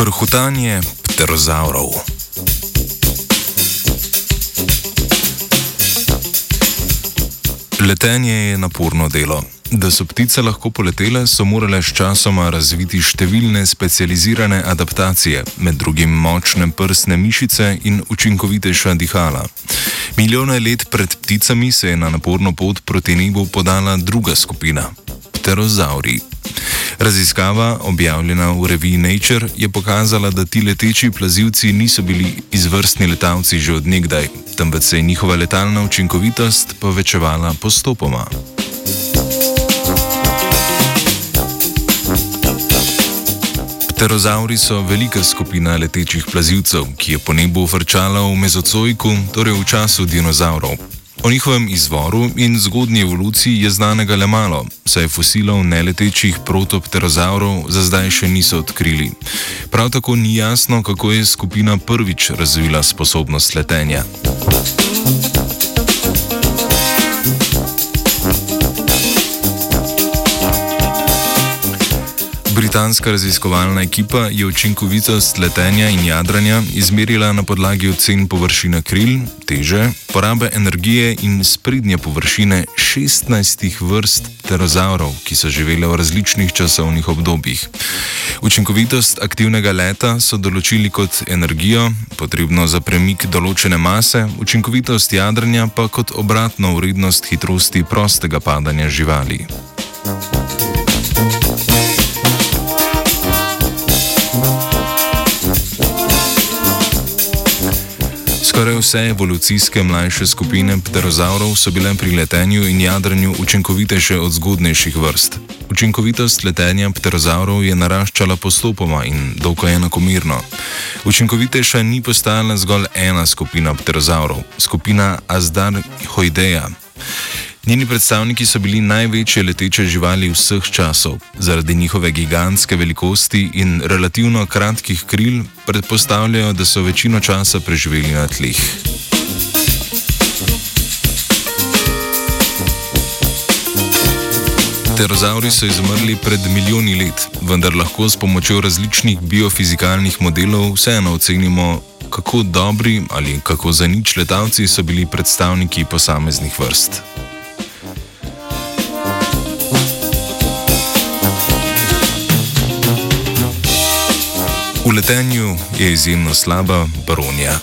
Prhutanje pterozaurov. Letenje je naporno delo. Da so ptice lahko poletele, so morale s časoma razviti številne specializirane adaptacije, med drugim močne prsne mišice in učinkovitejša dihala. Milijone let pred pticami se je na naporno pot proti nebu podala druga skupina - pterozauri. Raziskava, objavljena v reviji Nature, je pokazala, da ti leteči plazivci niso bili izvrstni letalci že odnegdaj, temveč se je njihova letalna učinkovitost povečevala postopoma. Pterozauri so velika skupina letečih plazilcev, ki je po nebu vrčala v mezozoiku, torej v času dinozaurov. O njihovem izvoru in zgodnji evoluciji je znanega le malo, saj fosilov neletečih protopterozaurov za zdaj še niso odkrili. Prav tako ni jasno, kako je skupina prvič razvila sposobnost letenja. Britanska raziskovalna ekipa je učinkovitost letenja in jadranja izmerila na podlagi ocen površine kril, teže, porabe energije in sprednje površine 16 vrst pterozaurov, ki so živele v različnih časovnih obdobjih. Učinkovitost aktivnega leta so določili kot energijo, potrebno za premik določene mase, učinkovitost jadranja pa kot obratno vrednost hitrosti prostega padanja živali. Skoraj vse evolucijske mlajše skupine pterozaurov so bile pri letenju in jadranju učinkovitejše od zgodnejših vrst. Učinkovitost letenja pterozaurov je naraščala postopoma in dokaj enakomerno. Učinkovitejša ni postala zgolj ena skupina pterozaurov, skupina Azdarhoideja. Njeni predstavniki so bili največje leteče živali vseh časov. Zaradi njihove gigantske velikosti in relativno kratkih kril predpostavljajo, da so večino časa preživeli na tleh. Pterozauri so izumrli pred milijoni let, vendar lahko s pomočjo različnih biofizikalnih modelov vseeno ocenimo, kako dobri ali kako zanič letalci so bili predstavniki posameznih vrst. V letenju je izjemno slaba baronija.